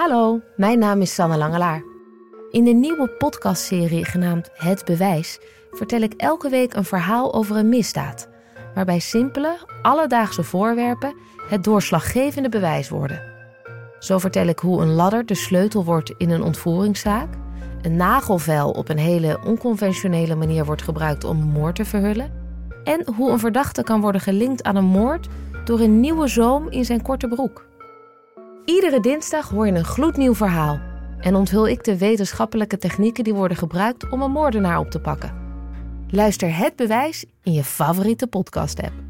Hallo, mijn naam is Sanne Langelaar. In de nieuwe podcastserie genaamd Het Bewijs vertel ik elke week een verhaal over een misdaad, waarbij simpele, alledaagse voorwerpen het doorslaggevende bewijs worden. Zo vertel ik hoe een ladder de sleutel wordt in een ontvoeringszaak, een nagelvel op een hele onconventionele manier wordt gebruikt om moord te verhullen, en hoe een verdachte kan worden gelinkt aan een moord door een nieuwe zoom in zijn korte broek. Iedere dinsdag hoor je een gloednieuw verhaal en onthul ik de wetenschappelijke technieken die worden gebruikt om een moordenaar op te pakken. Luister het bewijs in je favoriete podcast-app.